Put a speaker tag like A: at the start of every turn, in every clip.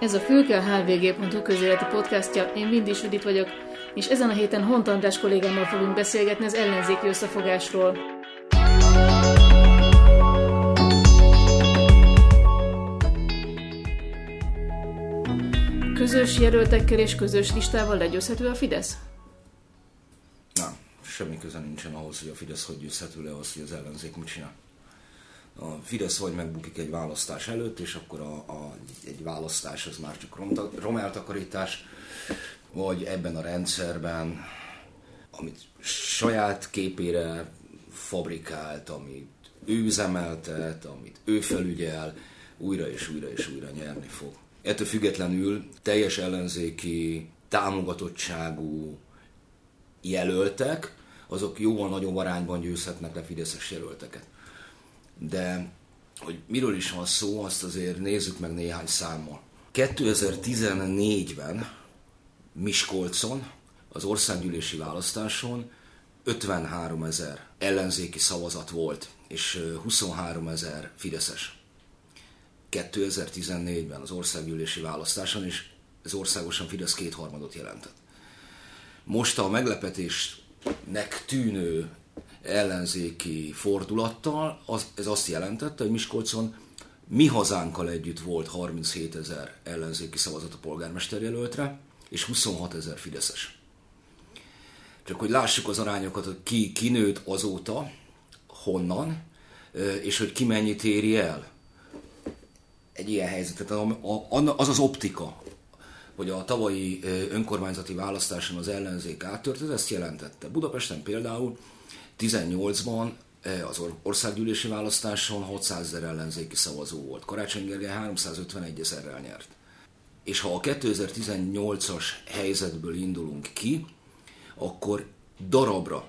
A: Ez a Fülke a hvg.hu közéleti podcastja, én Vindi Sudit vagyok, és ezen a héten Hont András kollégámmal fogunk beszélgetni az ellenzéki összefogásról. Közös jelöltekkel és közös listával legyőzhető a Fidesz?
B: Nem, semmi köze nincsen ahhoz, hogy a Fidesz hogy győzhető le az, hogy az ellenzék mit csinál a Fidesz vagy megbukik egy választás előtt, és akkor a, a, egy választás az már csak romeltakarítás, vagy ebben a rendszerben, amit saját képére fabrikált, amit ő üzemeltet, amit ő felügyel, újra és újra és újra nyerni fog. Ettől függetlenül teljes ellenzéki támogatottságú jelöltek, azok jóval nagyobb arányban győzhetnek le Fideszes jelölteket de hogy miről is van szó, azt azért nézzük meg néhány számmal. 2014-ben Miskolcon, az országgyűlési választáson 53 ezer ellenzéki szavazat volt, és 23 ezer fideszes. 2014-ben az országgyűlési választáson, és ez országosan Fidesz kétharmadot jelentett. Most a meglepetésnek tűnő ellenzéki fordulattal, az, ez azt jelentette, hogy Miskolcon mi hazánkkal együtt volt 37 ezer ellenzéki szavazat a polgármesterjelöltre, és 26 ezer fideszes. Csak hogy lássuk az arányokat, hogy ki kinőtt azóta, honnan, és hogy ki mennyit éri el. Egy ilyen helyzetet, az az optika, hogy a tavalyi önkormányzati választáson az ellenzék áttört, ez ezt jelentette. Budapesten például 18-ban eh, az országgyűlési választáson 600 ezer ellenzéki szavazó volt. Karácsony Gergely 351 ezerrel nyert. És ha a 2018-as helyzetből indulunk ki, akkor darabra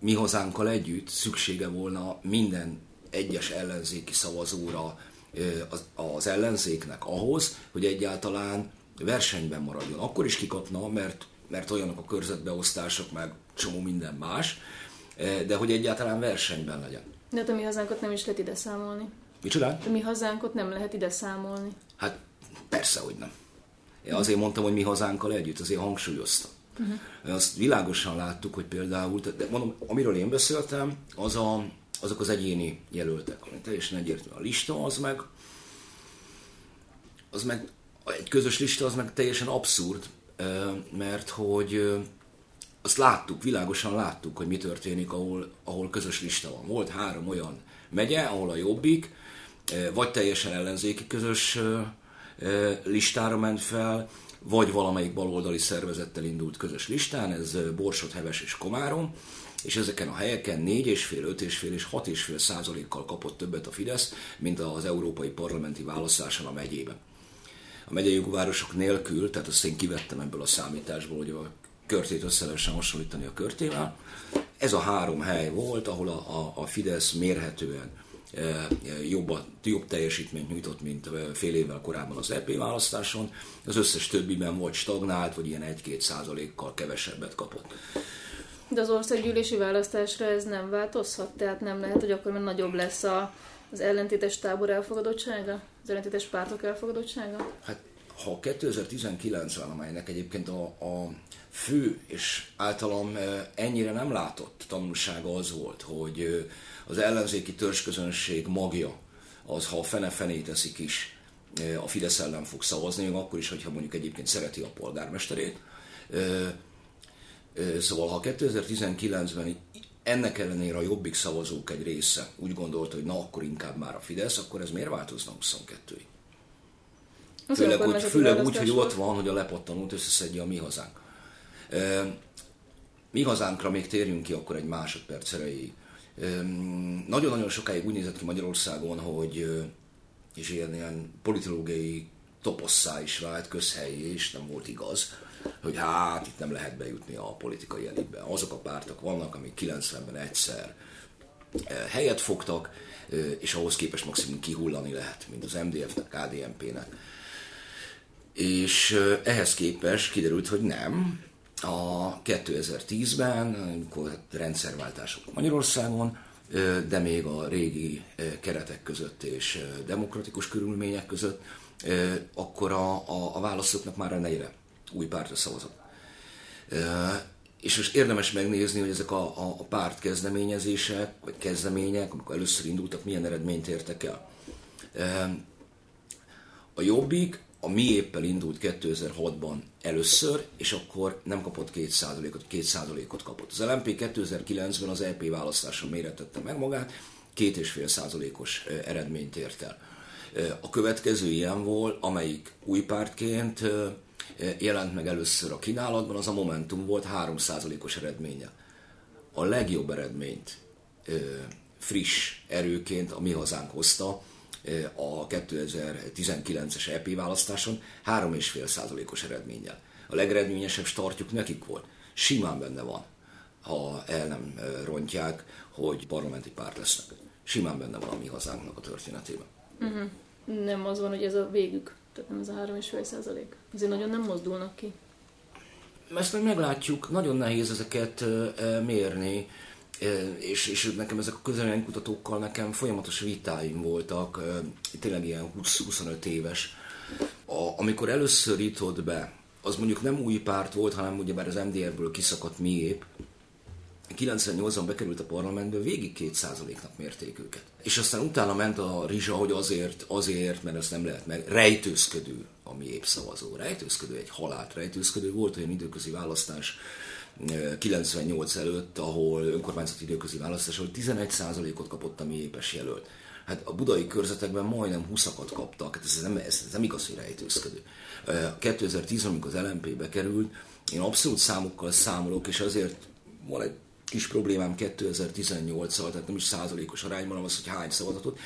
B: mi hazánkkal együtt szüksége volna minden egyes ellenzéki szavazóra eh, az ellenzéknek ahhoz, hogy egyáltalán versenyben maradjon. Akkor is kikapna, mert, mert olyanok a körzetbeosztások, meg csomó minden más, de hogy egyáltalán versenyben legyen.
A: De hát a mi hazánkot nem is lehet ide számolni.
B: Micsoda?
A: A mi hazánkot nem lehet ide számolni.
B: Hát persze, hogy nem. Én azért mondtam, hogy mi hazánkkal együtt, azért hangsúlyoztam. Uh-huh. Azt világosan láttuk, hogy például, de mondom, amiről én beszéltem, az a, azok az egyéni jelöltek, ami teljesen egyértelmű. A lista az meg, az meg, egy közös lista az meg teljesen abszurd, eh, mert hogy azt láttuk, világosan láttuk, hogy mi történik, ahol, ahol közös lista van. Volt három olyan megye, ahol a Jobbik eh, vagy teljesen ellenzéki közös eh, eh, listára ment fel, vagy valamelyik baloldali szervezettel indult közös listán, ez Borsod, Heves és Komárom, és ezeken a helyeken 4,5, 5,5 és 6,5 százalékkal kapott többet a Fidesz, mint az európai parlamenti választáson a megyében. A megyei városok nélkül, tehát azt én kivettem ebből a számításból, hogy a körtét össze lehessen hasonlítani a körtével. Ez a három hely volt, ahol a, a, a Fidesz mérhetően e, e, jobb, jobb teljesítményt nyújtott, mint e, fél évvel korábban az EP választáson. Az összes többiben vagy stagnált, vagy ilyen 1-2 százalékkal kevesebbet kapott.
A: De az országgyűlési választásra ez nem változhat? Tehát nem lehet, hogy akkor nagyobb lesz a, az ellentétes tábor elfogadottsága? Az ellentétes pártok elfogadottsága?
B: Hát ha 2019-ben, amelynek egyébként a, a fő és általam ennyire nem látott tanulsága az volt, hogy az ellenzéki törzsközönség magja az, ha a fene fené teszik is, a Fidesz ellen fog szavazni, akkor is, hogyha mondjuk egyébként szereti a polgármesterét. Szóval ha 2019-ben ennek ellenére a jobbik szavazók egy része úgy gondolta, hogy na akkor inkább már a Fidesz, akkor ez miért változna 22-ig? Főleg, hogy, főleg úgy, hogy ott van, hogy a lepattanót összeszedje a mi hazánk. Mi hazánkra még térjünk ki akkor egy másodperc erejéig. Nagyon-nagyon sokáig úgy nézett ki Magyarországon, hogy és ilyen, ilyen politológiai toposszá is vált, közhelyi, és nem volt igaz, hogy hát itt nem lehet bejutni a politikai elitbe. Azok a pártok vannak, amik 90-ben egyszer helyet fogtak, és ahhoz képest maximum kihullani lehet, mint az MDF-nek, KDNP-nek. És ehhez képest kiderült, hogy nem, a 2010-ben, amikor rendszerváltások Magyarországon, de még a régi keretek között és demokratikus körülmények között, akkor a, a, a választóknak már a negyre új pártra szavazott. És most érdemes megnézni, hogy ezek a, a, a párt kezdeményezések, vagy kezdemények, amikor először indultak, milyen eredményt értek el. A Jobbik a mi éppel indult 2006-ban először, és akkor nem kapott 2%-ot, 2%-ot kapott. Az LMP 2009-ben az EP választáson méretette meg magát, 2,5%-os eredményt ért el. A következő ilyen volt, amelyik új pártként jelent meg először a kínálatban, az a Momentum volt 3%-os eredménye. A legjobb eredményt friss erőként a mi hazánk hozta a 2019-es EP választáson 3,5%-os eredménnyel. A legeredményesebb startjuk nekik volt. Simán benne van, ha el nem rontják, hogy parlamenti párt lesznek. Simán benne van a mi hazánknak a történetében.
A: Uh-huh. Nem az van, hogy ez a végük, tehát nem ez a 3,5 százalék. Azért nagyon nem mozdulnak ki.
B: Ezt meg meglátjuk, nagyon nehéz ezeket mérni, és, és nekem ezek a kutatókkal nekem folyamatos vitáim voltak, tényleg ilyen 20-25 éves. A, amikor először jutott be, az mondjuk nem új párt volt, hanem ugyebár az MDR-ből kiszakadt miép, 98-ban bekerült a parlamentbe, végig 2%-nak mérték őket. És aztán utána ment a rizsa, hogy azért, azért, mert ezt nem lehet meg, rejtőzködő a mi épp szavazó. Rejtőzködő, egy halált rejtőzködő. Volt olyan időközi választás 98 előtt, ahol önkormányzati időközi választás, ahol 11%-ot kapott a mi épes jelölt. Hát a budai körzetekben majdnem 20-akat kaptak, hát ez nem, ez, ez nem igaz, hogy rejtőzködő. 2010 amikor az LMP bekerült, én abszolút számokkal számolok, és azért van egy kis problémám 2018-al, tehát nem is százalékos arányban, az, hogy hány szavazatot.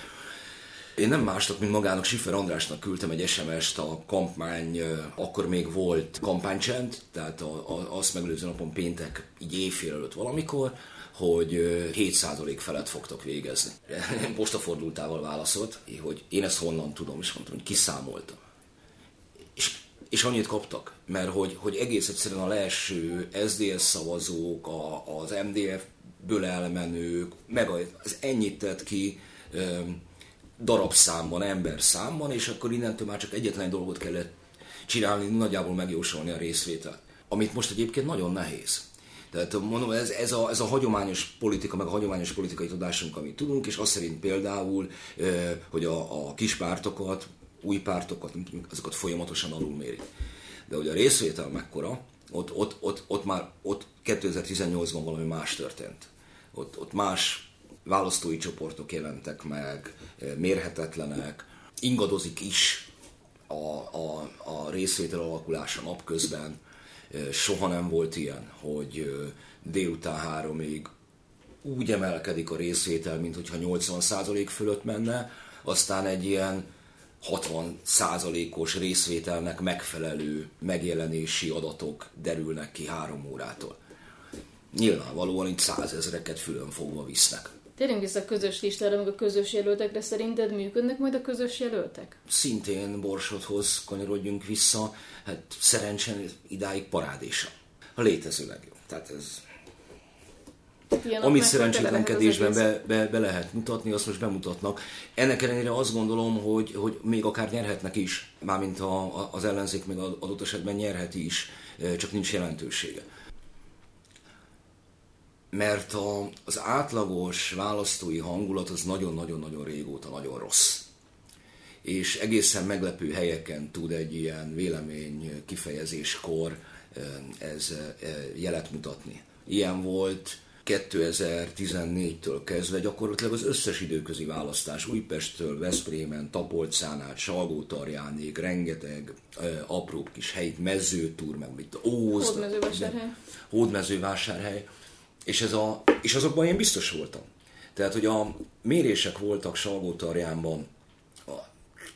B: Én nem másnak, mint magának Siffer Andrásnak küldtem egy SMS-t a kampány, akkor még volt kampánycsend, tehát a, a, azt megelőző napon péntek, így éjfél előtt valamikor, hogy 7% felett fogtok végezni. Postafordultával válaszolt, hogy én ezt honnan tudom, és mondtam, hogy kiszámolta. És és annyit kaptak, mert hogy, hogy egész egyszerűen a leeső SDS szavazók, a, az MDF-ből elmenők, meg az ennyit tett ki darabszámban, ember számban, és akkor innentől már csak egyetlen dolgot kellett csinálni, nagyjából megjósolni a részvételt. Amit most egyébként nagyon nehéz. Tehát mondom, ez, ez, a, ez a hagyományos politika, meg a hagyományos politikai tudásunk, amit tudunk, és azt szerint például, hogy a, a kis pártokat, új pártokat, azokat folyamatosan alulmérik. De hogy a részvétel mekkora, ott, ott, ott, ott már ott 2018-ban valami más történt. Ott, ott más választói csoportok jelentek meg, mérhetetlenek, ingadozik is a, a, a részvétel alakulása napközben. Soha nem volt ilyen, hogy délután háromig úgy emelkedik a részvétel, mint hogyha 80% fölött menne, aztán egy ilyen 60 százalékos részvételnek megfelelő megjelenési adatok derülnek ki három órától. Nyilvánvalóan itt százezreket fülön fogva visznek.
A: Térjünk vissza a közös listára, meg a közös jelöltekre. Szerinted működnek majd a közös jelöltek?
B: Szintén Borsodhoz kanyarodjunk vissza. Hát szerencsén idáig parádésa. A létező legjobb. Tehát ez Ilyen Amit szerencsétlenkedésben be, be, be lehet mutatni, azt most bemutatnak. Ennek ellenére azt gondolom, hogy, hogy még akár nyerhetnek is, mármint a, az ellenzék még adott esetben nyerhet is, csak nincs jelentősége. Mert a, az átlagos választói hangulat az nagyon-nagyon-nagyon régóta nagyon rossz. És egészen meglepő helyeken tud egy ilyen vélemény kifejezéskor ez jelet mutatni. Ilyen volt 2014-től kezdve gyakorlatilag az összes időközi választás Újpesttől, Veszprémen, Tapolcán át, Salgótarjánig, rengeteg ö, apróbb kis hely, mezőtúr, meg mit, Óz,
A: Hódmezővásárhely.
B: Hódmezővásárhely. És, ez a, és azokban én biztos voltam. Tehát, hogy a mérések voltak Salgótarjánban, a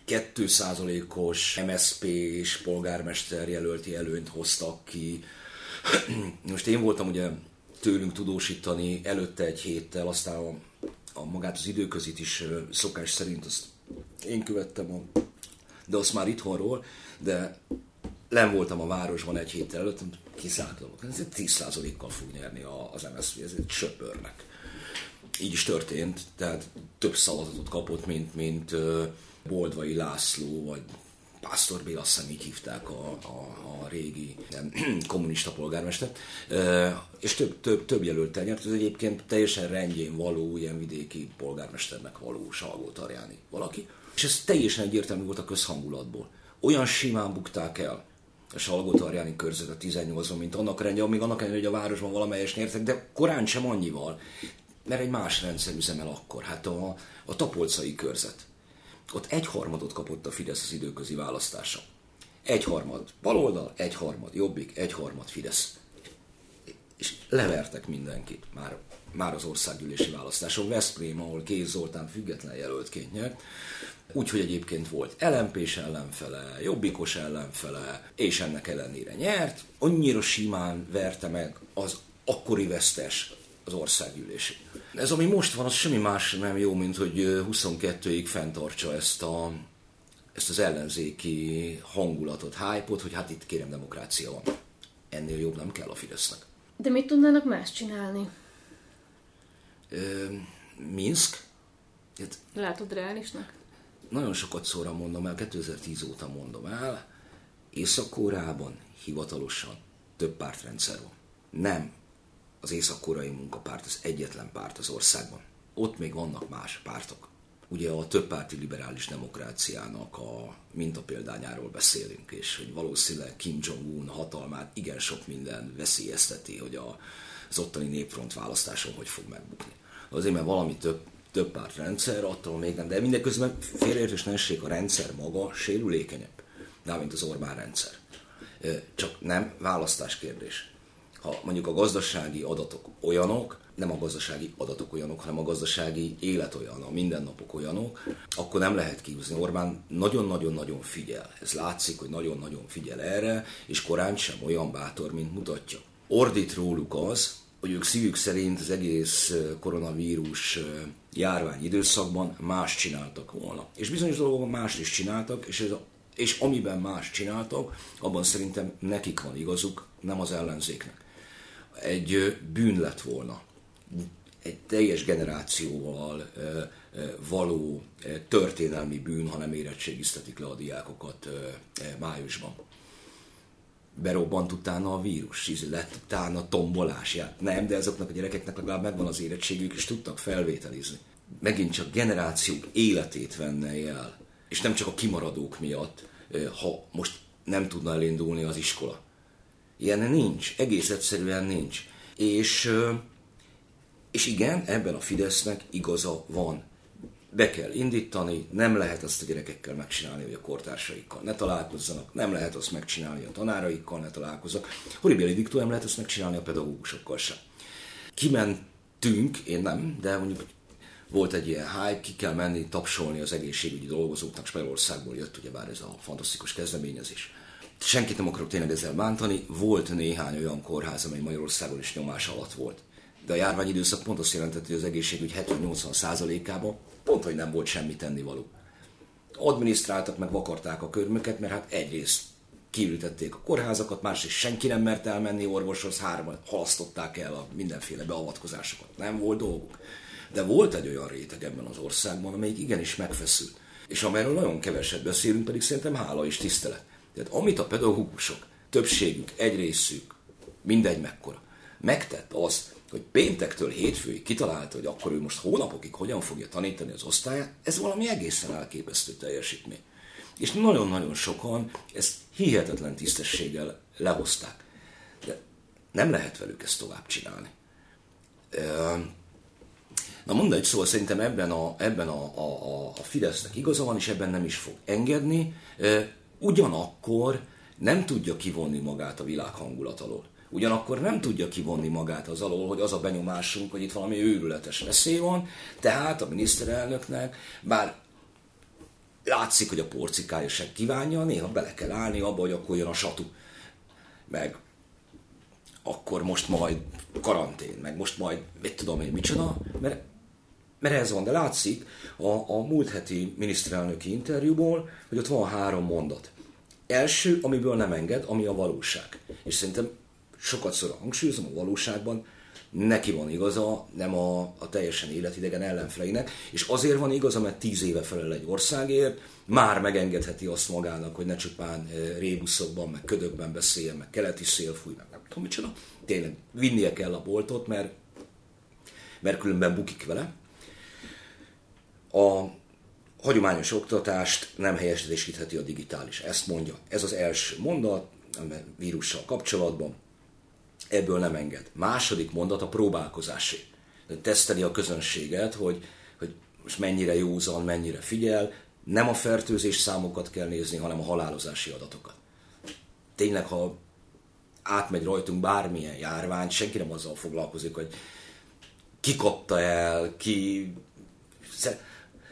B: 2%-os MSP és polgármester jelölti előnyt hoztak ki. Most én voltam ugye tőlünk tudósítani előtte egy héttel, aztán a, a magát az időközit is szokás szerint azt én követtem, a, de azt már itthonról, de nem voltam a városban egy héttel előtt, kiszálltam, ez 10%-kal fog nyerni az MSZP, ez egy söpörnek. így is történt, tehát több szavazatot kapott, mint, mint Boldvai László, vagy Pásztor Béla, azt hiszem így hívták a, a, a régi nem, kommunista polgármestert, és több, több, több jelöltel nyert, ez egyébként teljesen rendjén való, ilyen vidéki polgármesternek való Salgó Tarjáni valaki. És ez teljesen egyértelmű volt a közhangulatból. Olyan simán bukták el a Salgó Tarjáni körzet a 18-on, mint annak rendje, amíg annak rendje, hogy a városban valamelyes nyertek, de korán sem annyival, mert egy más rendszer üzemel akkor. Hát a, a tapolcai körzet ott egyharmadot kapott a Fidesz az időközi választása. Egyharmad baloldal, egyharmad jobbik, egyharmad Fidesz. És levertek mindenkit már, már az országgyűlési választáson. Veszprém, ahol Kéz Zoltán független jelöltként nyert, úgyhogy egyébként volt LMP-s ellenfele, Jobbikos ellenfele, és ennek ellenére nyert. Annyira simán verte meg az akkori vesztes az országgyűlési. Ez, ami most van, az semmi más nem jó, mint hogy 22-ig fenntartsa ezt, a, ezt az ellenzéki hangulatot, hype hogy hát itt kérem demokrácia van. Ennél jobb nem kell a Fidesznek.
A: De mit tudnának más csinálni?
B: Ö, Minsk?
A: Hát, Látod reálisnak?
B: Nagyon sokat szóra mondom el, 2010 óta mondom el, Észak-Koreában hivatalosan több pártrendszer van. Nem az észak-koreai munkapárt az egyetlen párt az országban. Ott még vannak más pártok. Ugye a többpárti liberális demokráciának a mintapéldányáról beszélünk, és hogy valószínűleg Kim Jong-un hatalmát igen sok minden veszélyezteti, hogy az ottani népfront választáson hogy fog megbukni. Azért, mert valami több, több párt rendszer, attól még nem, de mindeközben félreértés ne a rendszer maga sérülékenyebb, nem mint az Orbán rendszer. Csak nem választás kérdés ha mondjuk a gazdasági adatok olyanok, nem a gazdasági adatok olyanok, hanem a gazdasági élet olyan, a mindennapok olyanok, akkor nem lehet kihúzni. Orbán nagyon-nagyon-nagyon figyel. Ez látszik, hogy nagyon-nagyon figyel erre, és korán sem olyan bátor, mint mutatja. Ordít róluk az, hogy ők szívük szerint az egész koronavírus járvány időszakban más csináltak volna. És bizonyos dolgokban más is csináltak, és, ez a, és amiben más csináltak, abban szerintem nekik van igazuk, nem az ellenzéknek egy bűn lett volna. Egy teljes generációval való történelmi bűn, ha nem érettségiztetik le a diákokat májusban. Berobbant utána a vírus, lett utána tombolás. Ja, nem, de ezoknak a gyerekeknek legalább megvan az érettségük, és tudtak felvételizni. Megint csak generációk életét venne el, és nem csak a kimaradók miatt, ha most nem tudna elindulni az iskola. Ilyen nincs, egész egyszerűen nincs. És, és igen, ebben a Fidesznek igaza van. Be kell indítani, nem lehet azt a gyerekekkel megcsinálni, hogy a kortársaikkal ne találkozzanak, nem lehet azt megcsinálni a tanáraikkal, ne találkozzanak. Horribéli diktó nem lehet azt megcsinálni a pedagógusokkal sem. Kimentünk, én nem, de mondjuk volt egy ilyen hype, ki kell menni tapsolni az egészségügyi dolgozóknak, Spanyolországból jött ugyebár ez a fantasztikus kezdeményezés senkit nem akarok tényleg ezzel bántani, volt néhány olyan kórház, amely Magyarországon is nyomás alatt volt. De a járványidőszak pont azt jelentette, hogy az egészségügy 70-80 százalékában pont, hogy nem volt semmi tennivaló. Adminisztráltak, meg vakarták a körmöket, mert hát egyrészt kiültették a kórházakat, másrészt senki nem mert elmenni orvoshoz, hárman halasztották el a mindenféle beavatkozásokat. Nem volt dolguk. De volt egy olyan réteg ebben az országban, amelyik igenis megfeszült. És amelyről nagyon keveset beszélünk, pedig szerintem hála és tisztelet. Tehát amit a pedagógusok, többségük, egy részük, mindegy mekkora, megtett az, hogy péntektől hétfőig kitalálta, hogy akkor ő most hónapokig hogyan fogja tanítani az osztályát, ez valami egészen elképesztő teljesítmény. És nagyon-nagyon sokan ezt hihetetlen tisztességgel lehozták. De nem lehet velük ezt tovább csinálni. Na mindegy, szóval szerintem ebben a, ebben a, a, a Fidesznek igaza van, és ebben nem is fog engedni ugyanakkor nem tudja kivonni magát a világ hangulat alól. Ugyanakkor nem tudja kivonni magát az alól, hogy az a benyomásunk, hogy itt valami őrületes veszély van, tehát a miniszterelnöknek, bár látszik, hogy a porcikája se kívánja, néha bele kell állni abba, hogy akkor jön a satu. Meg akkor most majd karantén, meg most majd mit tudom én micsoda, mert, mert ez van, de látszik a, a múlt heti miniszterelnöki interjúból, hogy ott van három mondat. Első, amiből nem enged, ami a valóság. És szerintem sokat szor hangsúlyozom, a valóságban neki van igaza, nem a, a teljesen életidegen ellenfeleinek, és azért van igaza, mert tíz éve felel egy országért, már megengedheti azt magának, hogy ne csupán eh, rébuszokban, meg ködökben beszéljen, meg keleti szél fúj, meg nem tudom micsoda. Tényleg vinnie kell a boltot, mert, mert különben bukik vele. A hagyományos oktatást nem helyesedésítheti a digitális. Ezt mondja. Ez az első mondat, a vírussal kapcsolatban. Ebből nem enged. Második mondat a próbálkozásé. Teszteli a közönséget, hogy, hogy most mennyire józan, mennyire figyel, nem a fertőzés számokat kell nézni, hanem a halálozási adatokat. Tényleg, ha átmegy rajtunk bármilyen járvány, senki nem azzal foglalkozik, hogy ki kapta el, ki...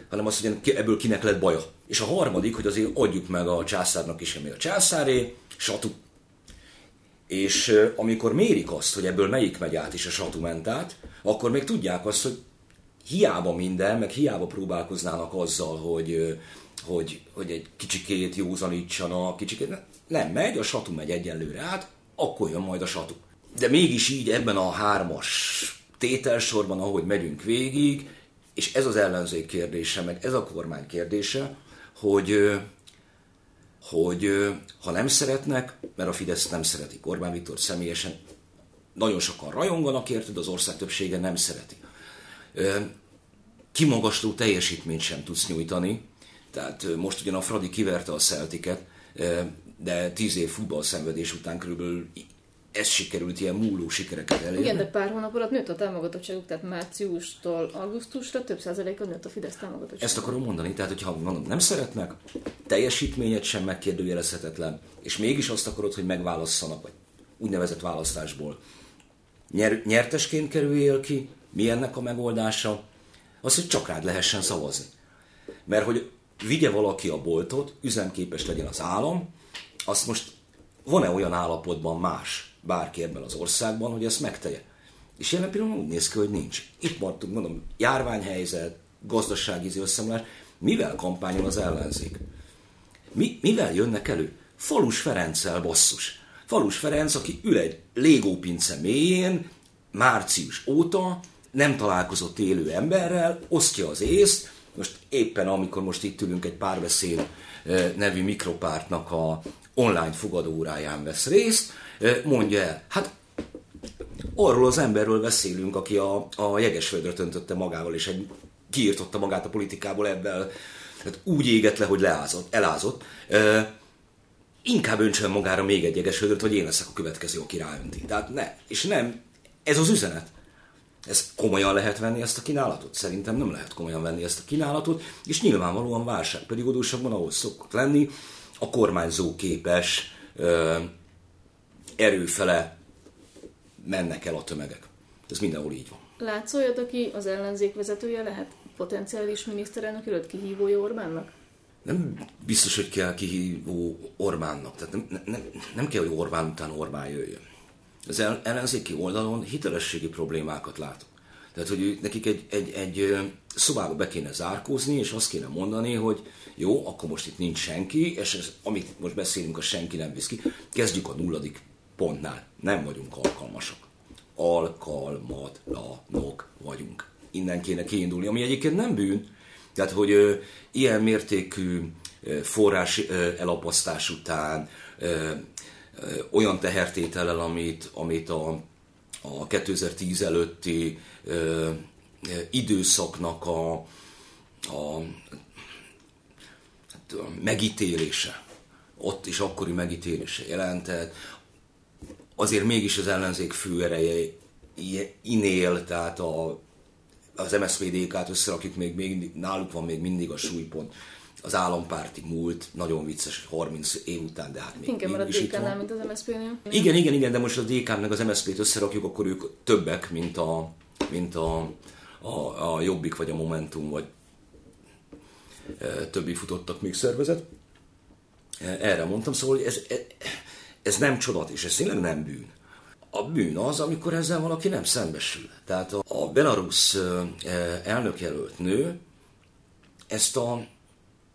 B: hanem azt, hogy ebből kinek lett baja. És a harmadik, hogy azért adjuk meg a császárnak is, ami a császáré, satu. És amikor mérik azt, hogy ebből melyik megy át is a satu ment át, akkor még tudják azt, hogy hiába minden, meg hiába próbálkoznának azzal, hogy, hogy, hogy egy kicsikét józanítsanak, kicsikét, nem megy, a satu megy egyenlőre át, akkor jön majd a satu. De mégis így ebben a hármas tételsorban, ahogy megyünk végig, és ez az ellenzék kérdése, meg ez a kormány kérdése, hogy, hogy ha nem szeretnek, mert a Fidesz nem szereti Orbán Viktor személyesen, nagyon sokan rajonganak érted, az ország többsége nem szereti kimagasló teljesítményt sem tudsz nyújtani. Tehát most ugyan a Fradi kiverte a Celticet, de tíz év futballszenvedés után körülbelül ez sikerült ilyen múló sikereket elérni.
A: Igen, de pár hónap alatt nőtt a támogatottságuk, tehát márciustól augusztusra több százaléka nőtt a Fidesz támogatottság.
B: Ezt akarom mondani, tehát hogyha mondom, nem szeretnek, teljesítményet sem megkérdőjelezhetetlen, és mégis azt akarod, hogy megválasszanak, vagy úgynevezett választásból. Nyer, nyertesként kerüljél ki, mi ennek a megoldása? Az, hogy csak rád lehessen szavazni. Mert hogy vigye valaki a boltot, üzemképes legyen az állam, azt most van-e olyan állapotban más bárki ebben az országban, hogy ezt megtegye? És jelen pillanatban úgy néz ki, hogy nincs. Itt maradtunk, mondom, járványhelyzet, gazdasági összeomlás. Mivel kampányol az ellenzék? Mi, mivel jönnek elő? Falus Ferenccel basszus. Falus Ferenc, aki ül egy légópince mélyén, március óta, nem találkozott élő emberrel, osztja az észt, most éppen amikor most itt ülünk egy párbeszéd nevű mikropártnak a online fogadóráján vesz részt, mondja el, hát arról az emberről beszélünk, aki a, a jegesföldre töntötte magával, és egy, kiirtotta magát a politikából ebben, hát úgy égett le, hogy leázott, elázott, inkább öntsön magára még egy jegesföldöt, hogy én leszek a következő, aki ráönti. Tehát ne, és nem, ez az üzenet. Ez komolyan lehet venni ezt a kínálatot? Szerintem nem lehet komolyan venni ezt a kínálatot, és nyilvánvalóan válságperiódusokban, ahol szokott lenni, a kormányzó képes ö, erőfele mennek el a tömegek. Ez mindenhol így van.
A: Látsz olyat, aki az ellenzék vezetője lehet? Potenciális miniszterelnök előtt kihívója Orbánnak?
B: Nem biztos, hogy kell kihívó Orbánnak. Tehát nem, nem, nem kell, hogy Orbán után Orbán jöjjön az ellenzéki oldalon hitelességi problémákat látok. Tehát, hogy nekik egy, egy, egy szobába be kéne zárkózni, és azt kéne mondani, hogy jó, akkor most itt nincs senki, és ez, amit most beszélünk, a senki nem visz ki. Kezdjük a nulladik pontnál. Nem vagyunk alkalmasak. Alkalmatlanok vagyunk. Innen kéne kiindulni, ami egyébként nem bűn. Tehát, hogy ö, ilyen mértékű ö, forrás ö, elapasztás után, ö, olyan tehertétellel, amit, amit a, a 2010 előtti ö, időszaknak a, a, hát a megítélése, ott is akkori megítélése jelentett, azért mégis az ellenzék főereje inél, tehát a, az MSZPDK-t összerakjuk, még, még náluk van még mindig a súlypont az állampárti múlt, nagyon vicces, 30 év után, de hát még
A: Inkább a DK-nál, mint az MSZP-nél.
B: Igen, igen, igen, de most a DK meg az MSZP-t összerakjuk, akkor ők többek, mint a, mint a, a, a Jobbik, vagy a Momentum, vagy e, többi futottak még szervezet. E, erre mondtam, szóval hogy ez, ez, ez nem csodat, és ez tényleg nem bűn. A bűn az, amikor ezzel valaki nem szembesül. Tehát a, a Belarus e, elnökjelölt nő ezt a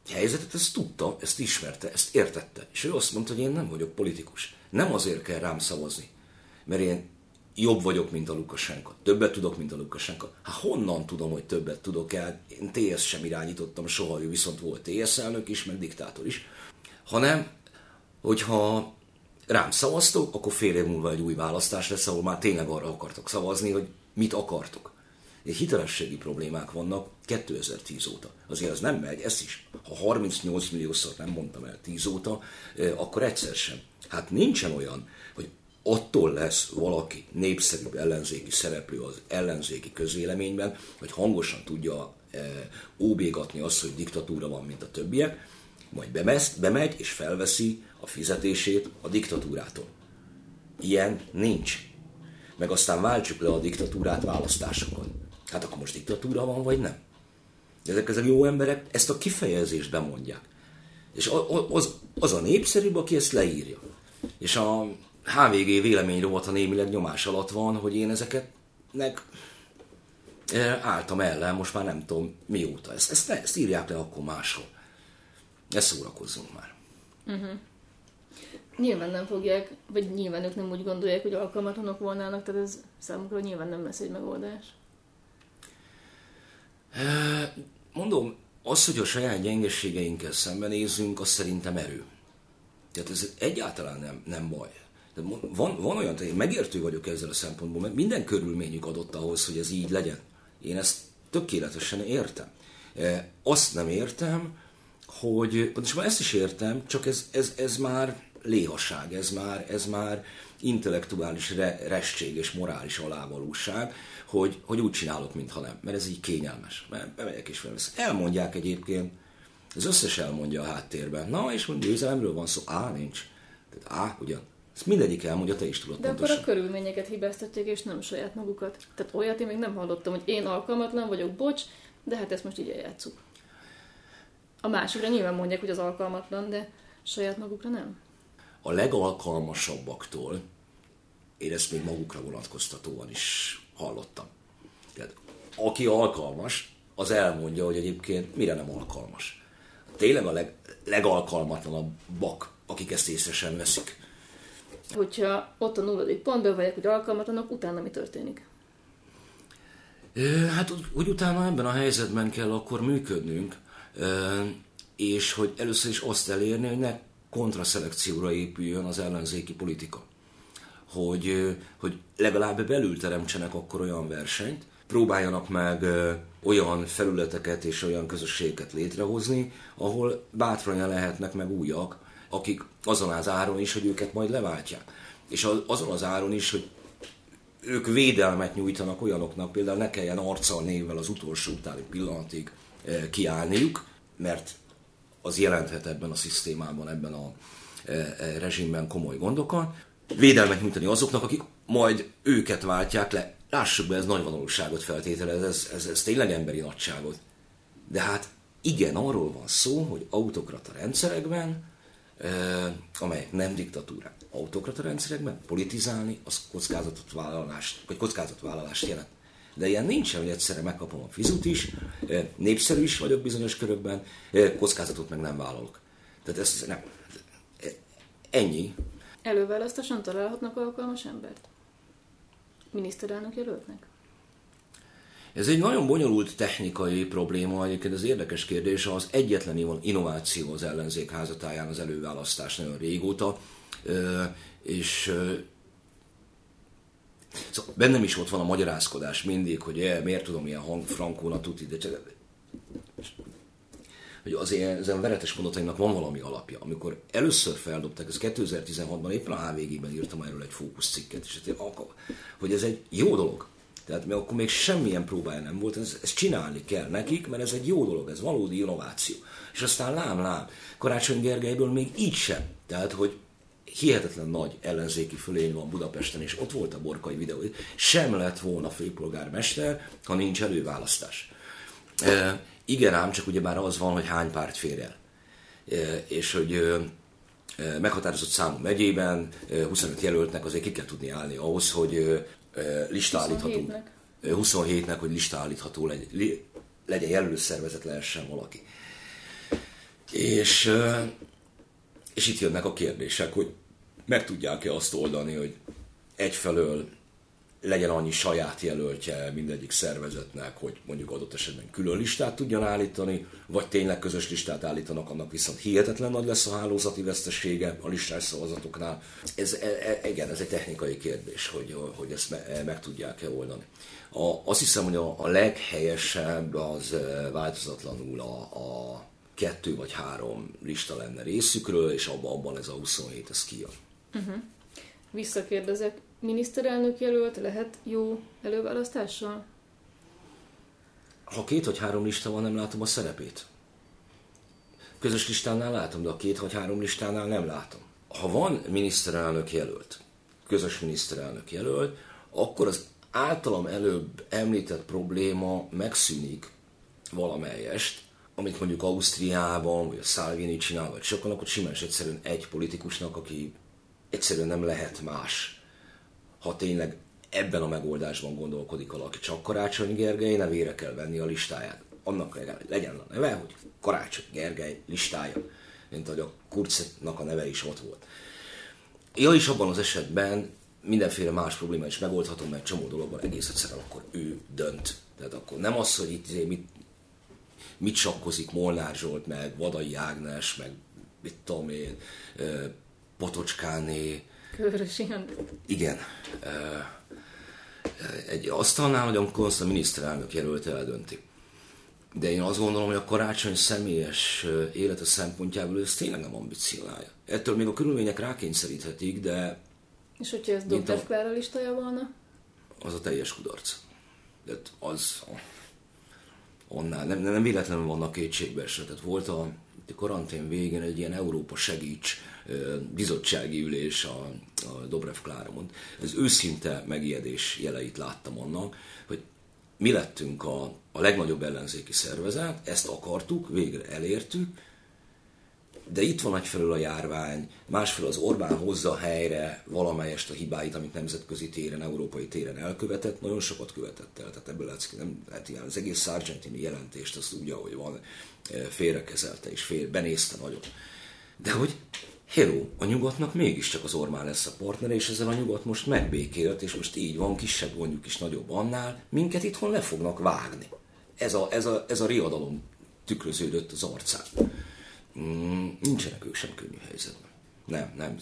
B: helyzetet, ezt tudta, ezt ismerte, ezt értette. És ő azt mondta, hogy én nem vagyok politikus. Nem azért kell rám szavazni, mert én jobb vagyok, mint a Lukasenka. Többet tudok, mint a Lukasenka. Hát honnan tudom, hogy többet tudok el? Én TS sem irányítottam soha, ő viszont volt TS elnök is, meg diktátor is. Hanem, hogyha rám szavaztok, akkor fél év múlva egy új választás lesz, ahol már tényleg arra akartok szavazni, hogy mit akartok. Egy hitelességi problémák vannak 2010 óta. Azért az nem megy, ez is. Ha 38 milliószor nem mondtam el 10 óta, akkor egyszer sem. Hát nincsen olyan, hogy attól lesz valaki népszerűbb ellenzéki szereplő az ellenzéki közvéleményben, hogy hangosan tudja óbégatni azt, hogy diktatúra van, mint a többiek, majd bemeszt, bemegy és felveszi a fizetését a diktatúrától. Ilyen nincs. Meg aztán váltsuk le a diktatúrát választásokon. Hát akkor most diktatúra van, vagy nem? De ezek, ezek jó emberek ezt a kifejezést bemondják. És az, az a népszerűbb, aki ezt leírja. És a HVG vélemény a némileg nyomás alatt van, hogy én ezeket nek álltam ellen, most már nem tudom mióta. Ezt, ezt, ezt írják le akkor máshol. Ezt szórakozzunk már. Uh-huh.
A: Nyilván nem fogják, vagy nyilván ők nem úgy gondolják, hogy alkalmatlanok volnának, tehát ez számukra nyilván nem lesz egy megoldás.
B: Mondom, az, hogy a saját gyengeségeinkkel szembenézünk, az szerintem erő. Tehát ez egyáltalán nem, nem baj. De van, van olyan, én megértő vagyok ezzel a szempontból, mert minden körülményük adott ahhoz, hogy ez így legyen. Én ezt tökéletesen értem. Azt nem értem, hogy, már ezt is értem, csak ez, ez, ez már léhasság, ez már, ez már intellektuális re, restség és morális alávalóság, hogy, hogy úgy csinálok, mintha nem, mert ez így kényelmes. Mert bemegyek és felveszem. Elmondják egyébként, az összes elmondja a háttérben. Na, és mondjuk győzelemről van szó, á, nincs. Tehát á, ugyan. Ezt mindegyik elmondja, te is tudod
A: De pontosan. akkor a körülményeket hibáztatják, és nem saját magukat. Tehát olyat én még nem hallottam, hogy én alkalmatlan vagyok, bocs, de hát ezt most így eljátszuk. A másikra nyilván mondják, hogy az alkalmatlan, de saját magukra nem.
B: A legalkalmasabbaktól, én ezt még magukra vonatkoztatóan is hallottam. Tehát, aki alkalmas, az elmondja, hogy egyébként mire nem alkalmas. Tényleg a leg, legalkalmatlanabbak, akik ezt észre sem veszik.
A: Hogyha ott a nulladik pontban vagyok, hogy alkalmatlanok, utána mi történik?
B: Hát úgy utána ebben a helyzetben kell akkor működnünk, és hogy először is azt elérni, hogy ne kontraszelekcióra épüljön az ellenzéki politika hogy, hogy legalább belül teremtsenek akkor olyan versenyt, próbáljanak meg olyan felületeket és olyan közösségeket létrehozni, ahol bátran lehetnek meg újak, akik azon az áron is, hogy őket majd leváltják. És azon az áron is, hogy ők védelmet nyújtanak olyanoknak, például ne kelljen arccal névvel az utolsó utáni pillanatig kiállniuk, mert az jelenthet ebben a szisztémában, ebben a rezsimben komoly gondokat, védelmet nyújtani azoknak, akik majd őket váltják le. Lássuk be, ez nagy valóságot feltételez, ez, ez, ez tényleg emberi nagyságot. De hát igen, arról van szó, hogy autokrata rendszerekben, eh, amelyek nem diktatúrák, autokrata rendszerekben politizálni, az kockázatot vállalást, vagy kockázatvállalást jelent. De ilyen nincsen, hogy egyszerre megkapom a fizut is, népszerű is vagyok bizonyos körökben, kockázatot meg nem vállalok. Tehát ez nem. Ennyi.
A: Előválasztáson találhatnak alkalmas embert? Miniszterelnök jelöltnek?
B: Ez egy nagyon bonyolult technikai probléma, egyébként az érdekes kérdés, az egyetlen innováció az ellenzék házatáján az előválasztás nagyon régóta, és Szóval bennem is ott van a magyarázkodás mindig, hogy e, miért tudom ilyen hang frankóna tuti, de csak hogy az ilyen, ezen veretes mondataimnak van valami alapja. Amikor először feldobták, ez 2016-ban éppen a HVG-ben írtam erről egy fókuszcikket, és hát hogy ez egy jó dolog. Tehát mert akkor még semmilyen próbája nem volt, ez, ezt csinálni kell nekik, mert ez egy jó dolog, ez valódi innováció. És aztán lám, lám, Karácsony Gergelyből még így sem. Tehát, hogy hihetetlen nagy ellenzéki fölény van Budapesten, és ott volt a borkai videó, sem lett volna főpolgármester, ha nincs előválasztás. Igen ám, csak ugye már az van, hogy hány párt fér el. E, és hogy e, meghatározott számú megyében 25 jelöltnek azért ki kell tudni állni ahhoz, hogy lista állítható. 27-nek, hogy lista állítható legyen, legyen jelölő szervezet lehessen valaki. És, és itt jönnek a kérdések, hogy meg tudják-e azt oldani, hogy egyfelől legyen annyi saját jelöltje mindegyik szervezetnek, hogy mondjuk adott esetben külön listát tudjon állítani, vagy tényleg közös listát állítanak, annak viszont hihetetlen nagy lesz a hálózati vesztesége a listás szavazatoknál. Ez, e, e, igen, ez egy technikai kérdés, hogy, hogy ezt me, meg tudják-e oldani. A, azt hiszem, hogy a, a leghelyesebb az e, változatlanul a, a kettő vagy három lista lenne részükről, és abban, abban ez a 27, ez kijön.
A: Uh-huh. Visszakérdezek, miniszterelnök jelölt lehet jó előválasztással?
B: Ha két vagy három lista van, nem látom a szerepét. Közös listánál látom, de a két vagy három listánál nem látom. Ha van miniszterelnök jelölt, közös miniszterelnök jelölt, akkor az általam előbb említett probléma megszűnik valamelyest, amit mondjuk Ausztriában, vagy a Salvini csinál, vagy sokan, akkor simán egyszerűen egy politikusnak, aki egyszerűen nem lehet más, ha tényleg ebben a megoldásban gondolkodik valaki. Csak Karácsony Gergely nevére kell venni a listáját. Annak legalább legyen a neve, hogy Karácsony Gergely listája, mint ahogy a Kurcnak a neve is ott volt. Ja, is abban az esetben mindenféle más probléma is megoldható, mert csomó dologban egész egyszerűen akkor ő dönt. Tehát akkor nem az, hogy itt izé mit, mit sakkozik Molnár Zsolt, meg Vadai Ágnes, meg mit tudom én, Potocskáné.
A: Körös
B: Igen. Egy asztalnál, hogy amikor azt a miniszterelnök jelölt eldönti. De én azt gondolom, hogy a karácsony személyes élete szempontjából ez tényleg nem ambicionálja. Ettől még a körülmények rákényszeríthetik, de...
A: És hogyha ez Dobrev Klára listája volna?
B: Az a teljes kudarc. De az onnál, nem, nem véletlenül vannak kétségbe esve. Tehát volt a karantén végén egy ilyen Európa segíts bizottsági ülés a, a Dobrev Kláramon. Ez őszinte megijedés jeleit láttam annak, hogy mi lettünk a, a legnagyobb ellenzéki szervezet, ezt akartuk, végre elértük, de itt van egyfelől a járvány, másfelől az Orbán hozza helyre valamelyest a hibáit, amit nemzetközi téren, európai téren elkövetett, nagyon sokat követett el, tehát ebből látszik, nem lehet ilyen, az egész Sargentini jelentést azt úgy, ahogy van, félrekezelte és fél, benézte nagyon. De hogy Hello, a nyugatnak mégiscsak az Ormán lesz a partner, és ezzel a nyugat most megbékélt, és most így van, kisebb gondjuk is nagyobb annál, minket itthon le fognak vágni. Ez a, ez a, ez a riadalom tükröződött az arcán. Mm, nincsenek ők sem könnyű helyzetben. Nem, nem.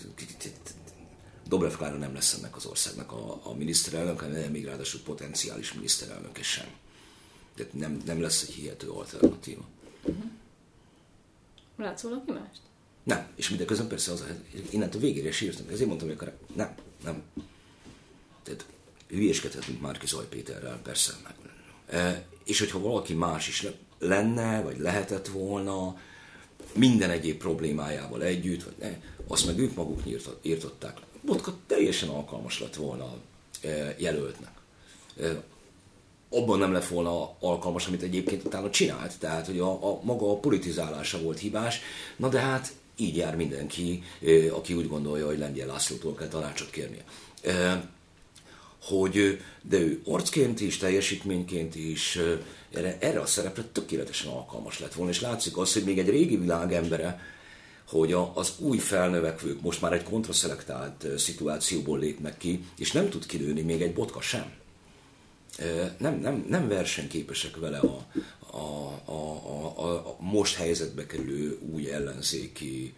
B: Dobrev Klára nem lesz ennek az országnak a, a miniszterelnök, hanem még ráadásul potenciális miniszterelnöke sem. Tehát nem, nem lesz egy hihető alternatíva. Uh-huh.
A: Látsz valaki mást?
B: Nem. És mindeközben persze az, innentől végére sírtam. Ezért mondtam, hogy nem, nem. Tehát hülyéskedhetünk Márki Zaj Péterrel, persze. E, és hogyha valaki más is lenne, vagy lehetett volna, minden egyéb problémájával együtt, vagy ne, azt meg ők maguk írtották. Botka teljesen alkalmas lett volna e, jelöltnek. E, abban nem lett volna alkalmas, amit egyébként utána csinált, tehát hogy a, a maga a politizálása volt hibás, na de hát így jár mindenki, aki úgy gondolja, hogy Lengyel Lászlótól kell tanácsot kérnie. Hogy, de ő arcként is, teljesítményként is erre, erre a szerepre tökéletesen alkalmas lett volna, és látszik az, hogy még egy régi világ embere, hogy a, az új felnövekvők most már egy kontraszelektált szituációból lépnek ki, és nem tud kilőni még egy botka sem. Nem, nem, nem versenyképesek vele a, a, a, a, a most helyzetbe kerülő új ellenzéki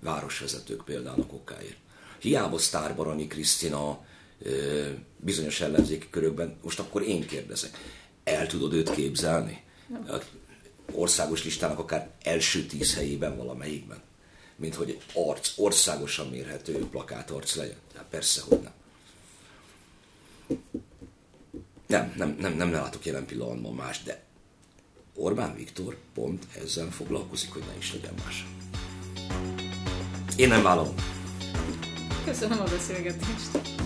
B: városvezetők például a kokáért. Hiába Sztár Baranyi Krisztina bizonyos ellenzéki körökben, most akkor én kérdezek, el tudod őt képzelni? Nem. Országos listának akár első tíz helyében valamelyikben. Mint hogy egy arc, országosan mérhető plakátarc legyen. Hát persze, hogy nem. Nem, nem, nem, nem látok jelen pillanatban más, de Orbán Viktor pont ezzel foglalkozik, hogy ne is legyen más. Én nem vállalom.
A: Köszönöm a beszélgetést.